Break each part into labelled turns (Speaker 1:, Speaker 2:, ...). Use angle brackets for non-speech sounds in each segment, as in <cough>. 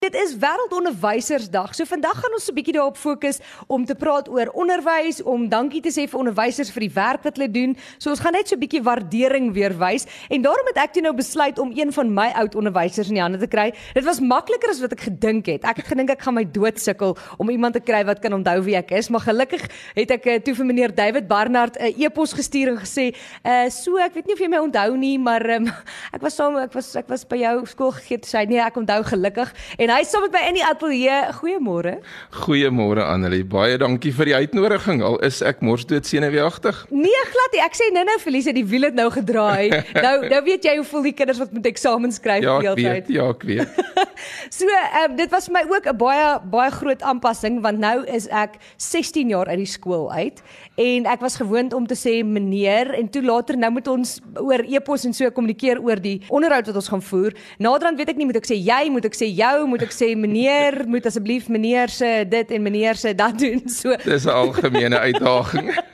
Speaker 1: Dit is Wêreldonderwysersdag. So vandag gaan ons 'n bietjie daarop fokus om te praat oor onderwys, om dankie te sê vir onderwysers vir die werk wat hulle doen. So ons gaan net so 'n bietjie waardering weer wys en daarom het ek toe nou besluit om een van my oud onderwysers in die hande te kry. Dit was makliker as wat ek gedink het. Ek het gedink ek gaan my dood sukkel om iemand te kry wat kan onthou wie ek is, maar gelukkig het ek eh, toe vir meneer David Barnard 'n e-pos gestuur en gesê, "Uh so, ek weet nie of jy my onthou nie, maar um, <laughs> ek was saam ek was ek was by jou skool gegee, sê nee, ek onthou gelukkig." En En hy saam met my in die ateljee. Goeiemôre.
Speaker 2: Goeiemôre Annelie. Baie dankie vir die uitnodiging. Al is ek mors dood senuweeagtig.
Speaker 1: Nee, glad nie. Ek sê nou-nou Felice, die wiel het nou gedraai. <laughs> nou nou weet jy hoe voel die kinders wat moet eksamens skryf
Speaker 2: ja, die hele tyd. Ja, ek weet. <laughs>
Speaker 1: so, um, dit was vir my ook 'n baie baie groot aanpassing want nou is ek 16 jaar uit die skool uit en ek was gewoond om te sê meneer en toe later nou moet ons oor e-pos en so kommunikeer oor die onderhoud wat ons gaan voer. Naderhand weet ek nie moet ek sê jy, moet ek sê jou, moet ek sê meneer moet asseblief meneer se dit en meneer se dat doen so
Speaker 2: dis 'n algemene uitdaging <laughs>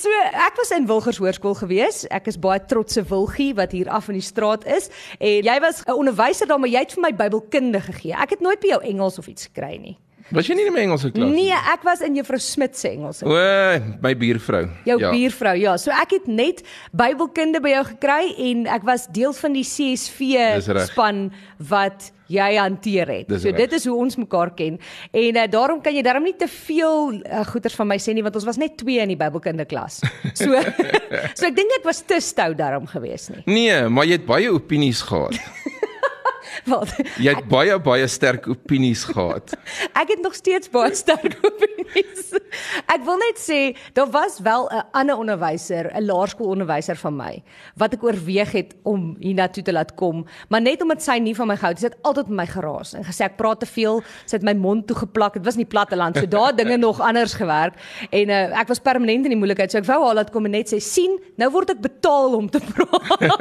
Speaker 1: so ek was in Wilgers Hoërskool gewees. Ek is baie trotse wilgie wat hier af in die straat is. En jy was 'n onderwyser daar maar jy het vir my Bybelkunde gegee. Ek het nooit by jou Engels of iets gekry nie
Speaker 2: Was jy nie in my Engelse klas
Speaker 1: nie? Nee, ek was in Juffrou Smit se Engelse.
Speaker 2: O, my buurvrou.
Speaker 1: Jou ja. buurvrou, ja. So ek het net Bybelkunde by jou gekry en ek was deel van die CSV span wat jy hanteer het. So dit is hoe ons mekaar ken. En uh, daarom kan jy daarom nie te veel uh, goeters van my sê nie want ons was net twee in die Bybelkunde klas. <laughs> So <laughs> so ek dink dit was te stout daarom geweest nie.
Speaker 2: Nee, maar jy het baie opinies gehad. <laughs> <laughs> Wat? Jy het baie baie sterk opinies gehad. <laughs>
Speaker 1: ek het nog steeds baie sterk <laughs> opinies. Ek wil net sê daar was wel 'n ander onderwyser, 'n laerskoolonderwyser van my wat ek oorweeg het om hiernatoe te laat kom, maar net omdat sy nie van my gehou het, sy het altyd met my geraas en gesê ek praat te veel, sy het my mond toe geplak. Dit was nie platteland, so daar dinge nog anders gewerk en uh, ek was permanent in die moeilikheid. So ek wou haar laat kom en net sê sien, nou word ek betaal om te praat.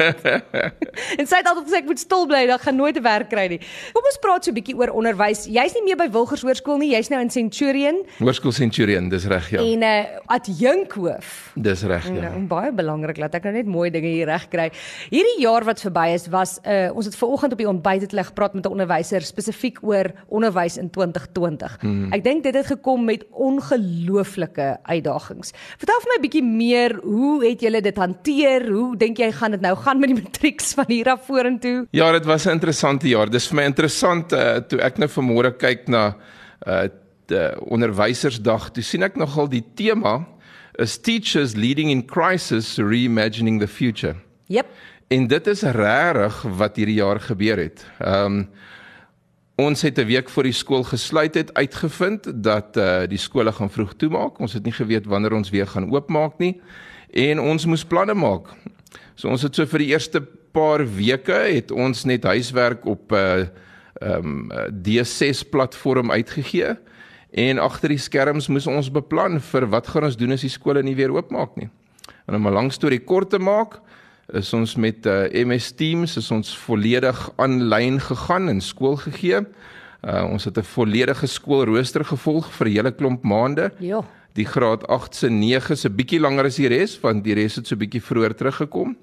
Speaker 1: en sy het altyd gesê ek moet stil bly, dan gaan nooit 'n werk kry nie. Kom ons praat so 'n bietjie oor onderwys. Jy's nie meer by Wilgers Hoërskool nie, jy's nou in Centurion.
Speaker 2: Hoërskool Centurion, dis reg ja.
Speaker 1: En uh, eh, adjunkhoof.
Speaker 2: Dis reg ja.
Speaker 1: Uh, baie belangrik dat ek nou net mooi dinge hier reg kry. Hierdie jaar wat verby is was uh, ons het ver oggend op die ontbyt het hulle gepraat met 'n onderwyser spesifiek oor onderwys in 2020. Hmm. Ek dink dit het gekom met ongelooflike uitdagings. Vertel vir my 'n bietjie meer, hoe het julle dit hanteer? Hoe dink jy gaan dit nou gaan met die <laughs> matrieks van hier af vorentoe?
Speaker 2: Ja, dit was 'n interessante jaar. Dis vir my interessant uh, toe ek nou vanmôre kyk na uh onderwysersdag. Toe sien ek nogal die tema is teachers leading in crisis reimagining the future.
Speaker 1: Jep.
Speaker 2: En dit is regtig wat hierdie jaar gebeur het. Ehm um, ons het 'n week voor die skool gesluit het uitgevind dat uh die skole gaan vroeg toemaak. Ons het nie geweet wanneer ons weer gaan oopmaak nie en ons moes planne maak. So ons het so vir die eerste paar weke het ons net huiswerk op 'n uh, um, D6 platform uitgegee en agter die skerms moes ons beplan vir wat gaan ons doen as die skole nie weer oopmaak nie. En om 'n lang storie kort te maak, is ons met uh, MS Teams is ons volledig aanlyn gegaan en skool gegee. Uh, ons het 'n volledige skoolrooster gevolg vir 'n hele klomp maande.
Speaker 1: Ja.
Speaker 2: Die graad 8 se 9 se bietjie langer as die res want die res het so bietjie vroeër teruggekom.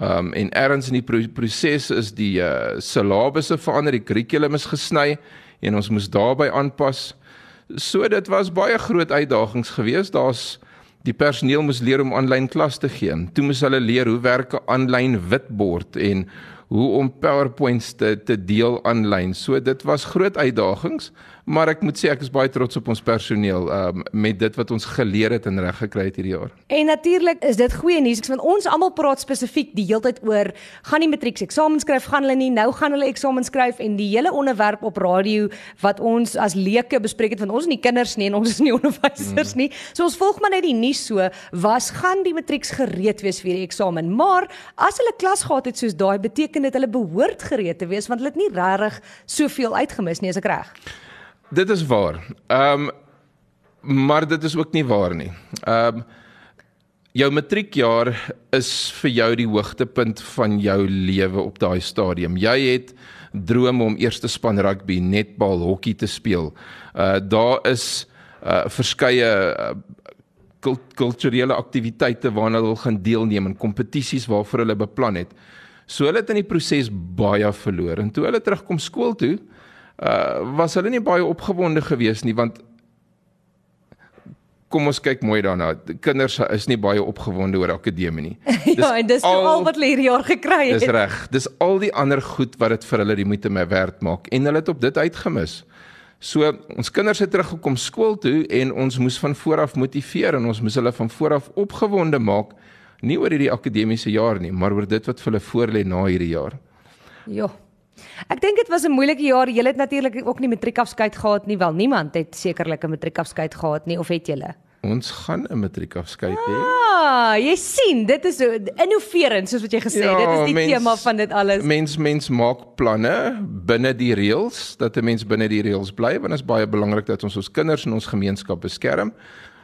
Speaker 2: Ehm um, en erns in die pro proses is die uh syllabusse verander, die kurrikulum is gesny en ons moes daarbey aanpas. So dit was baie groot uitdagings geweest. Daar's die personeel moes leer om aanlyn klas te gee. Toe moes hulle leer hoe werk 'n aanlyn witbord en hoe om PowerPoints te te deel aanlyn. So dit was groot uitdagings, maar ek moet sê ek is baie trots op ons personeel um, met dit wat ons geleer het en reg gekry het hierdie jaar.
Speaker 1: En natuurlik is dit goeie nuus want ons almal praat spesifiek die hele tyd oor gaan die matrieks eksamen skryf, gaan hulle nie nou gaan hulle eksamen skryf en die hele onderwerp op radio wat ons as leuke bespreek het want ons is nie kinders nie en ons is nie <laughs> onderwysers nie. So ons volg maar net die nuus so, was gaan die matrieks gereed wees vir die eksamen. Maar as hulle klas gehad het soos daai beteken dit hulle behoort gereed te wees want hulle het nie regtig soveel uitgemis nie as ek reg.
Speaker 2: Dit is waar. Ehm um, maar dit is ook nie waar nie. Ehm um, jou matriekjaar is vir jou die hoogtepunt van jou lewe op daai stadium. Jy het drome om eerste span rugby, netbal, hokkie te speel. Uh daar is uh verskeie uh, kulturele aktiwiteite waarna hulle gaan deelneem en kompetisies waarvoor hulle beplan het. So hulle het in die proses baie verloor en toe hulle terugkom skool toe, uh was hulle nie baie opgewonde geweest nie want kom ons kyk mooi daarna. Kinders is nie baie opgewonde oor akademie nie. <laughs>
Speaker 1: ja, en dis al, al wat hulle hierdie jaar gekry het.
Speaker 2: Dis reg. Dis al die ander goed wat dit vir hulle die moeite mee werd maak en hulle het op dit uitgemis. So ons kinders het teruggekom skool toe en ons moes van vooraf motiveer en ons moes hulle van vooraf opgewonde maak nie oor hierdie akademiese jaar nie, maar oor dit wat vir hulle voorlê na hierdie jaar.
Speaker 1: Ja. Ek dink dit was 'n moeilike jaar. Julle het natuurlik ook nie matriekafskeid gehad nie. Wel, niemand het sekerlik 'n matriekafskeid gehad nie of het julle?
Speaker 2: Ons gaan 'n matriekafskeid hê.
Speaker 1: Ah, jy sien, dit is innoverend soos wat jy gesê het. Ja, dit is die mens, tema van dit alles.
Speaker 2: Mens mens maak planne binne die reëls dat 'n mens binne die reëls bly want dit is baie belangrik dat ons ons kinders en ons gemeenskap beskerm.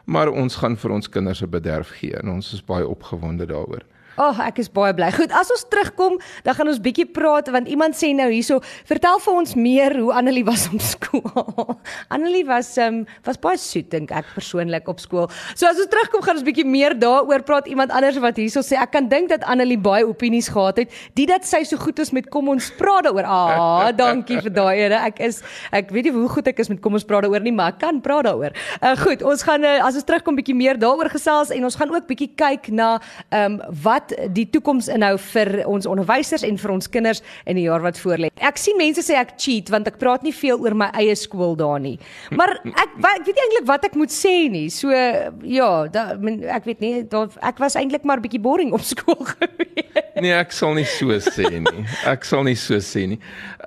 Speaker 2: Maar ons gaan vir ons kinders 'n bederf gee en ons is baie opgewonde daaroor.
Speaker 1: Ag, oh, ek is baie bly. Goed, as ons terugkom, dan gaan ons bietjie praat want iemand sê nou hierso, vertel vir ons meer hoe Annelie was op skool. <laughs> Annelie was um, was baie soet dink ek persoonlik op skool. So as ons terugkom, gaan ons bietjie meer daaroor praat. Iemand anders wat hierso sê ek kan dink dat Annelie baie opinies gehad het. Die dat sy so goed is met kom ons praat daaroor. Ah, <laughs> dankie vir daai ene. Ek is ek weet nie hoe goed ek is met kom ons praat daaroor nie, maar ek kan praat daaroor. Uh goed, ons gaan uh, as ons terugkom bietjie meer daaroor gesels en ons gaan ook bietjie kyk na ehm um, wat wat die toekoms inhou vir ons onderwysers en vir ons kinders in die jaar wat voorlê. Ek sien mense sê ek cheat want ek praat nie veel oor my eie skool daar nie. Maar ek wat, ek weet eintlik wat ek moet sê nie. So ja, da, ek weet nie, da, ek was eintlik maar bietjie boring op skool <laughs> gewees.
Speaker 2: Nee, ek sal nie so sê nie. Ek sal nie so sê nie.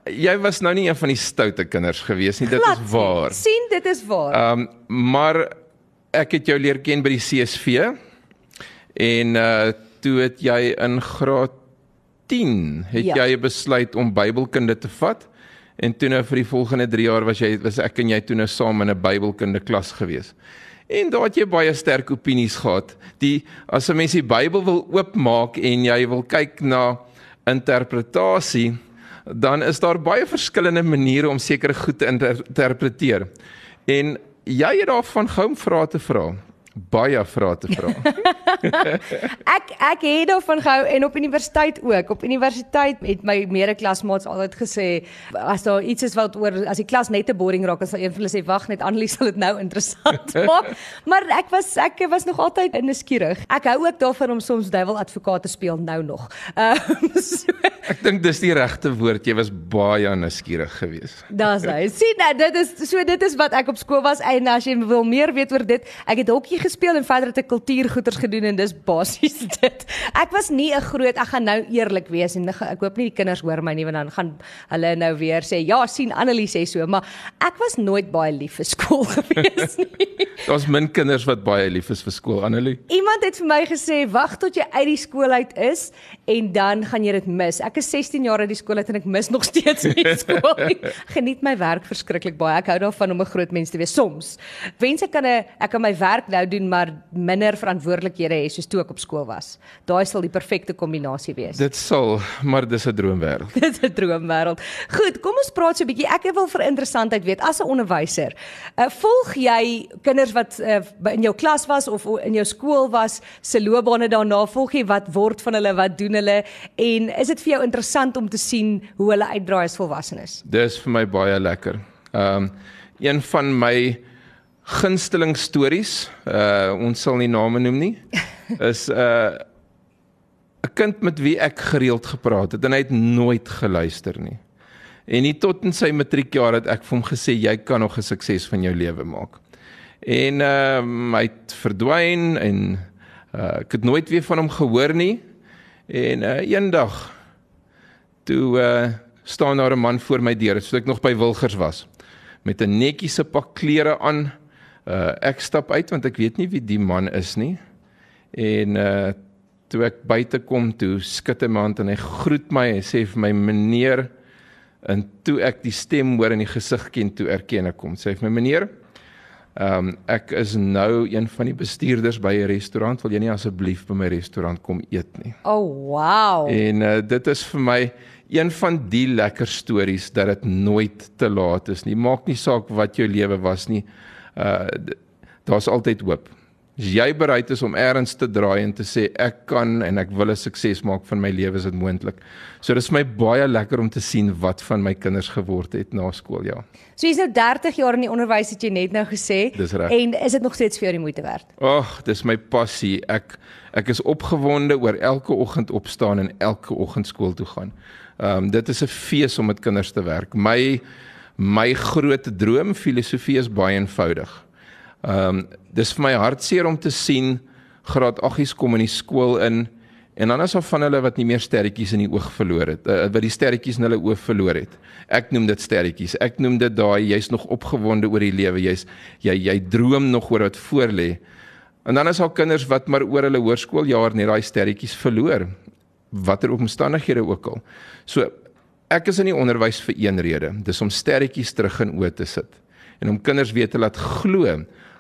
Speaker 2: Jy was nou nie een van die stoute kinders gewees nie. Dit Glad is waar.
Speaker 1: sien, dit is waar.
Speaker 2: Ehm um, maar ek het jou leer ken by die CSV en uh toe het jy in graad 10 het ja. jy besluit om Bybelkunde te vat en toe nou vir die volgende 3 jaar was jy was ek en jy toe nou saam in 'n Bybelkunde klas gewees. En daar het jy baie sterk opinies gehad. Die as 'n mens die Bybel wil oopmaak en jy wil kyk na interpretasie, dan is daar baie verskillende maniere om sekere goed te interpreteer. En jy het daarvan gou om vrae te vra baie vrae te vra. <laughs>
Speaker 1: ek ek het daarvan gehou en op universiteit ook. Op universiteit het my medeklasmaats altyd gesê as daar iets is wat oor as die klas net te boring raak, dan sal een van hulle sê wag net Annelie sal dit nou interessant <laughs> maak. maar ek was ek was nog altyd nuuskierig. Ek hou ook daarvan om soms duiwel advokaat te speel nou nog. Um, <laughs>
Speaker 2: so. Ek dink dis die regte woord. Jy was baie nuuskierig geweest.
Speaker 1: Daar's hy. Sien nou, dit is so dit is wat ek op skool was en as jy wil meer weet oor dit, ek het hokkie gespeel en verder het ek kultuurgoeders gedoen en dis basies <laughs> dit. Ek was nie 'n groot ek gaan nou eerlik wees en ek hoop nie die kinders hoor my nie want dan gaan hulle nou weer sê ja, sien Annelie sê so, maar ek was nooit baie lief vir skool <laughs> gewees nie. <laughs>
Speaker 2: Daar's min kinders wat baie lief is vir skool, Annelie.
Speaker 1: Iemand het vir my gesê wag tot jy uit die skool uit is en dan gaan jy dit mis. Ek is 16 jaar uit die skool uit en ek mis nog steeds nie skool nie. Geniet my werk verskriklik baie. Ek hou daarvan om 'n groot mens te wees soms. Wens ek kan 'n ek kan my werk nou doen maar minder verantwoordelikhede hê soos toe ek op skool was. Daai sal die perfekte kombinasie wees.
Speaker 2: Dit sal, maar dis 'n droomwêreld. <laughs>
Speaker 1: dit is 'n droomwêreld. Goed, kom ons praat so 'n bietjie. Ek wil vir interessantheid weet as 'n onderwyser, uh, volg jy kinders wat uh, in jou klas was of in jou skool was se loopbane daarna? Volg jy wat word van hulle, wat doen hulle en is dit vir jou interessant om te sien hoe hulle uitdraai as volwassenes?
Speaker 2: Dis vir my baie lekker. Ehm um, een van my gunsteling stories, uh ons sal nie name noem nie, is uh 'n kind met wie ek gereeld gepraat het en hy het nooit geluister nie. En nie tot in sy matriekjaar het ek vir hom gesê jy kan nog 'n sukses van jou lewe maak. En uh hy het verdwyn en uh ek het nooit weer van hom gehoor nie. En uh eendag toe uh staan daar 'n man voor my deur, so ek nog by Wilgers was met 'n netjiese pak klere aan Uh ek stap uit want ek weet nie wie die man is nie. En uh toe ek buite kom toe skud hy my hand en hy groet my en sê vir my meneer en toe ek die stem hoor in die gesig ken toe erken ek kom. Sê vir my meneer, ehm um, ek is nou een van die bestuurders by 'n restaurant. Wil jy nie asseblief by my restaurant kom eet nie?
Speaker 1: Oh wow.
Speaker 2: En uh dit is vir my een van die lekker stories dat dit nooit te laat is nie. Maak nie saak wat jou lewe was nie uh daar's altyd hoop. As jy bereid is om eers te draai en te sê ek kan en ek wil 'n sukses maak van my lewe, is dit moontlik. So dis my baie lekker om te sien wat van my kinders geword het na skool, ja.
Speaker 1: So jy's nou 30 jaar in die onderwys het jy net nou gesê.
Speaker 2: Dis.
Speaker 1: En is dit nog steeds vir jou die moeite werd?
Speaker 2: Ag, dis my passie. Ek ek is opgewonde oor elke oggend opstaan en elke oggend skool toe gaan. Ehm um, dit is 'n fees om met kinders te werk. My my groot droom filosofie is baie eenvoudig. Ehm um, dis vir my hartseer om te sien graad 8s kom in die skool in en dan is daar van hulle wat nie meer sterretjies in die oog verloor het, uh, wat die sterretjies in hulle oë verloor het. Ek noem dit sterretjies. Ek noem dit daai jy's nog opgewonde oor die lewe. Jy's jy jy droom nog oor wat voor lê. En dan is daar kinders wat maar oor hulle hoërskooljaar net daai sterretjies verloor. Watter omstandighede ook al. So ek is in die onderwys vir een rede. Dis om sterretjies terug in oë te sit en om kinders weet te laat glo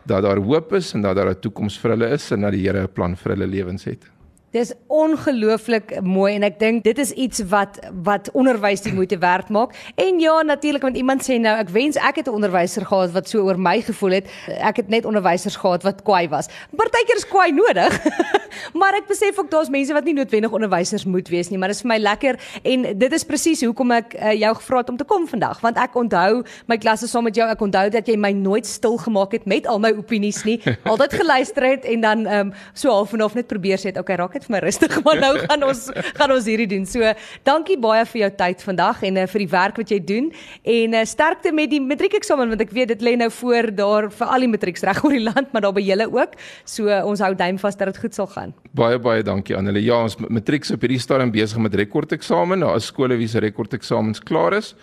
Speaker 2: dat daar hoop is en dat daar 'n toekoms vir hulle is en dat die Here 'n plan vir hulle lewens het.
Speaker 1: Dis ongelooflik mooi en ek dink dit is iets wat wat onderwys die moeite werd maak. En ja, natuurlik want iemand sê nou ek wens ek het 'n onderwyser gehad wat so oor my gevoel het. Ek het net onderwysers gehad wat kwaai was. Partykeer is kwaai nodig. <laughs> maar ek besef ook daar's mense wat nie noodwendig onderwysers moet wees nie, maar dit is vir my lekker en dit is presies hoekom ek uh, jou gevra het om te kom vandag, want ek onthou my klasse saam met jou. Ek onthou dat jy my nooit stil gemaak het met al my opinies nie. <laughs> Altyd geluister het en dan ehm um, so half en half net probeer sê, "Oké, okay, raak net vir my rustig, maar nou gaan ons gaan ons hierdie doen. So, dankie baie vir jou tyd vandag en uh, vir die werk wat jy doen en uh, sterkte met die matriekeksamen want ek weet dit lê nou voor daar vir al die matrieks reg oor die land, maar daar by julle ook. So, uh, ons hou duim vas dat dit goed sal gaan.
Speaker 2: Baie baie dankie aan hulle. Ja, ons matrieks op hierdie stadium besig met rekordeksamen. Daar is skole wie se rekordeksamens klaar is.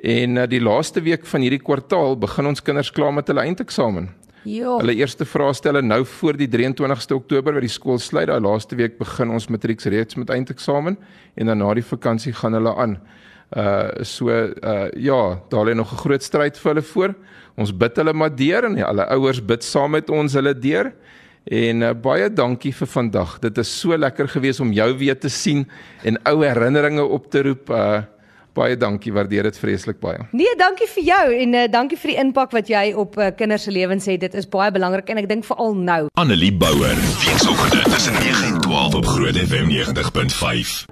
Speaker 2: En uh, die laaste week van hierdie kwartaal begin ons kinders klaar met hulle eindeksamen.
Speaker 1: Ja.
Speaker 2: Hulle eerste vraestelle nou voor die 23ste Oktober by die skool sluit. Daai laaste week begin ons matrieks reeds met eindeksamen en dan na die vakansie gaan hulle aan. Uh so uh ja, daar lê nog 'n groot stryd vir hulle voor. Ons bid hulle maar deur en hulle ouers bid saam met ons hulle deur. En uh, baie dankie vir vandag. Dit is so lekker gewees om jou weer te sien en ou herinneringe op te roep. Uh baie dankie, waardeer dit vreeslik baie.
Speaker 1: Nee, dankie vir jou en uh, dankie vir die impak wat jy op uh, kinders se lewens het. Dit is baie belangrik en ek dink veral nou.
Speaker 3: Annelie Bouwer, weekoggend tussen 9 en 12 op Groot FM 90.5.